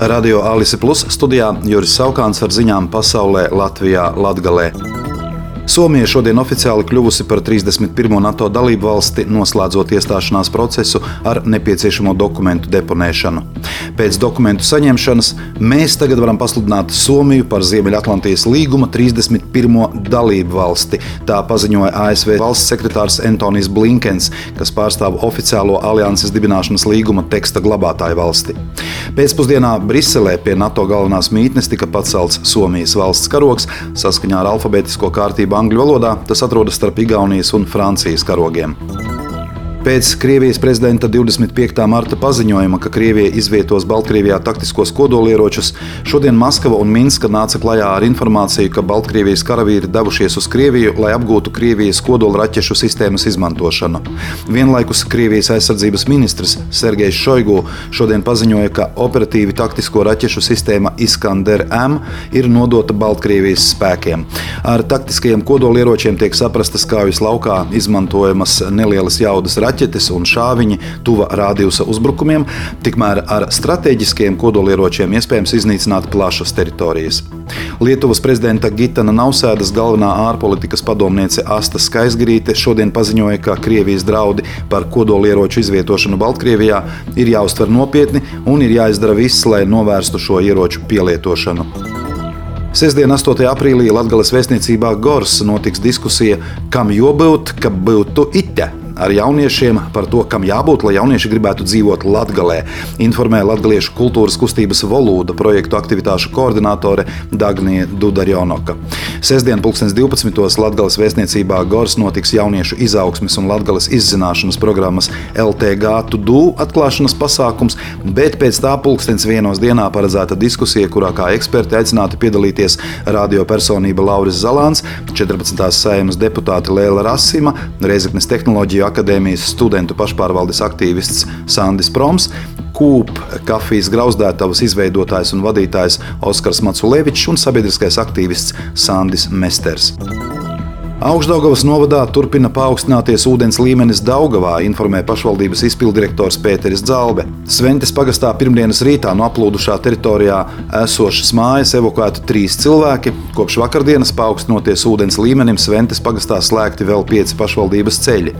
Radio Alise Plus studijā Juris Saukāns ar ziņām pasaulē Latvijā Latgalē. Somija šodien oficiāli kļuvusi par 31. NATO dalību valsti, noslēdzot iestāšanās procesu ar nepieciešamo dokumentu deponēšanu. Pēc dokumentu saņemšanas mēs tagad varam pasludināt Somiju par Ziemeļatlantijas līguma 31. dalību valsti. Tā paziņoja ASV valsts sekretārs Antonijs Blinkens, kas pārstāv oficiālo alianses dibināšanas līguma teksta glabātāju valsti. Pēcpusdienā Briselē pie NATO galvenās mītnes tika pacelts Somijas valsts karoks saskaņā ar alfabētisko kārtību angļu valodā, tas atrodas starp Igaunijas un Francijas karogiem. Pēc Krievijas prezidenta 25. marta paziņojuma, ka Krievija izvietos Baltkrievijā taktiskos kodolieročus, šodien Maskava un Minska nāca klajā ar informāciju, ka Baltkrievijas karavīri devušies uz Krieviju, lai apgūtu Krievijas kodolraķešu sistēmas izmantošanu. Vienlaikus Krievijas aizsardzības ministrs Sergejs Šoigu šodien paziņoja, ka operatīvi taktisko raķešu sistēma Iskander M ir nodota Baltkrievijas spēkiem. Ar taktiskajiem kodolieročiem tiek saprastas kaujas laukā izmantojamas nelielas jaudas raķetes raķetes un šāviņi tuva rādījusa uzbrukumiem, tikmēr ar strateģiskiem kodolieročiem iespējams iznīcināt plašas teritorijas. Lietuvas prezidenta Gitana Nausēdas galvenā ārpolitikas padomniece Asta Skaisgrīte šodien paziņoja, ka Krievijas draudi par kodolieroču izvietošanu Baltkrievijā ir jāuztver nopietni un ir jāizdara viss, lai novērstu šo ieroču pielietošanu. Sestdien, 8. aprīlī Latvijas vēstniecībā Gors notiks diskusija, kam jābūt, ka būtu ite ar jauniešiem par to, kam jābūt, lai jaunieši gribētu dzīvot Latvijā, informēja Latviešu kultūras kustības Volūda projektu aktivitāšu koordinātore Dagnija Dudarjonoka. Sestdien, 2012. Latvijas vēstniecībā Gors notiks jauniešu izaugsmes un Latvijas izzināšanas programmas LTG Tudu atklāšanas pasākums, bet pēc tā pulkstens vienos dienā paredzēta diskusija, kurā kā eksperti aicināti piedalīties radiopersonība Lauris Zalāns, 14. sēmas deputāte Lēla Rasima, tehnoloģija Tehnoloģiju akadēmijas studentu pašpārvaldes aktīvists Sandis Proms, Kūp kafijas grauzdētavas izveidotājs un vadītājs Oskars Maculevičs un sabiedriskais aktīvists Sandis Mesters. Augstdaugavas novadā turpina paaugstināties ūdens līmenis Daugavā, informē pašvaldības izpildirektors Pēteris Zalbe. Sventes pagastā pirmdienas rītā no aplūdušā teritorijā esošas mājas evakuēti trīs cilvēki. Kopš vakardienas paaugstinoties ūdens līmenim, Sventes pagastā slēgti vēl pieci pašvaldības ceļi.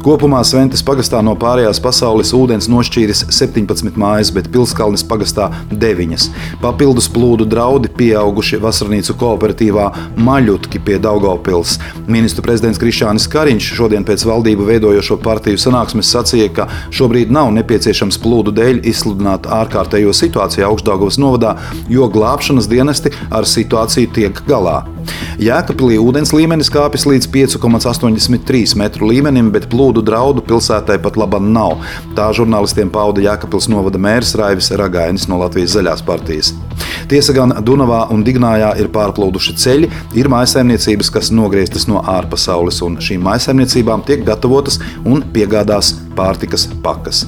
Kopumā Sventes pagastā no pārējās pasaules ūdens nošķīris 17 mājas, bet Pilskalnis pagastā 9. Papildus plūdu draudi pieauguši vasarnīcu kooperatīvā Maļutki pie Daugavpils. Ministru prezidents Krišānis Kariņš šodien pēc valdību veidojošo partiju sanāksmes sacīja, ka šobrīd nav nepieciešams plūdu dēļ izsludināt ārkārtējo situāciju Augstdāgavas novadā, jo glābšanas dienesti ar situāciju tiek galā. Jēkabpilī ūdens līmenis kāpjas līdz 5,83 metru līmenim, bet plūdu draudu pilsētai pat laba nav. Tā žurnālistiem pauda Jēkabpils novada mērs Raivis Ragainis no Latvijas zaļās partijas. Tiesa gan Dunavā un Dignājā ir pārplūduši ceļi, ir mājsaimniecības, kas nogrieztas no ārpasaules, un šīm mājsaimniecībām tiek gatavotas un piegādās pārtikas pakas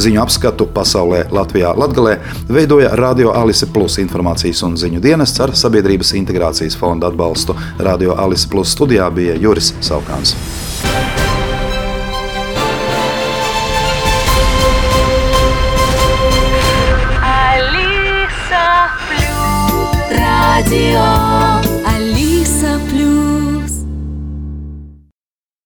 ziņu apskatu pasaulē, Latvijā, Latvijā veidoja Radio Alise Plus informācijas un ziņu dienests ar Sabiedrības integrācijas fonda atbalstu. Radio Alise Plus studijā bija Juris Saukāns. Radio